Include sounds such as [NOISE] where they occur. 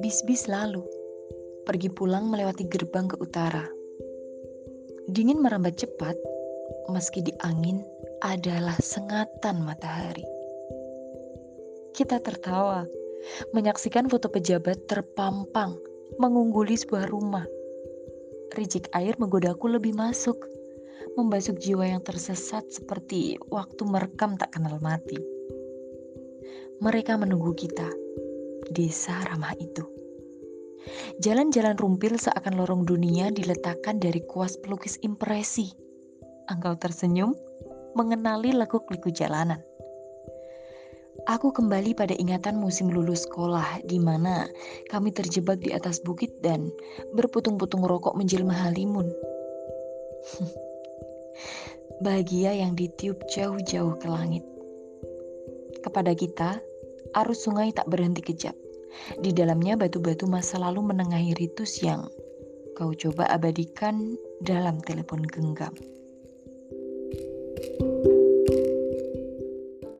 Bis-bis lalu, pergi pulang melewati gerbang ke utara. Dingin merambat cepat, meski di angin adalah sengatan matahari. Kita tertawa, menyaksikan foto pejabat terpampang mengungguli sebuah rumah. Rijik air menggodaku lebih masuk, membasuh jiwa yang tersesat seperti waktu merekam tak kenal mati. Mereka menunggu kita desa ramah itu. Jalan-jalan rumpil seakan lorong dunia diletakkan dari kuas pelukis impresi. Engkau tersenyum, mengenali lekuk-liku jalanan. Aku kembali pada ingatan musim lulus sekolah di mana kami terjebak di atas bukit dan berputung-putung rokok menjelma halimun. [LAUGHS] Bahagia yang ditiup jauh-jauh ke langit. Kepada kita, arus sungai tak berhenti kejap. Di dalamnya batu-batu masa lalu menengahi ritus yang kau coba abadikan dalam telepon genggam.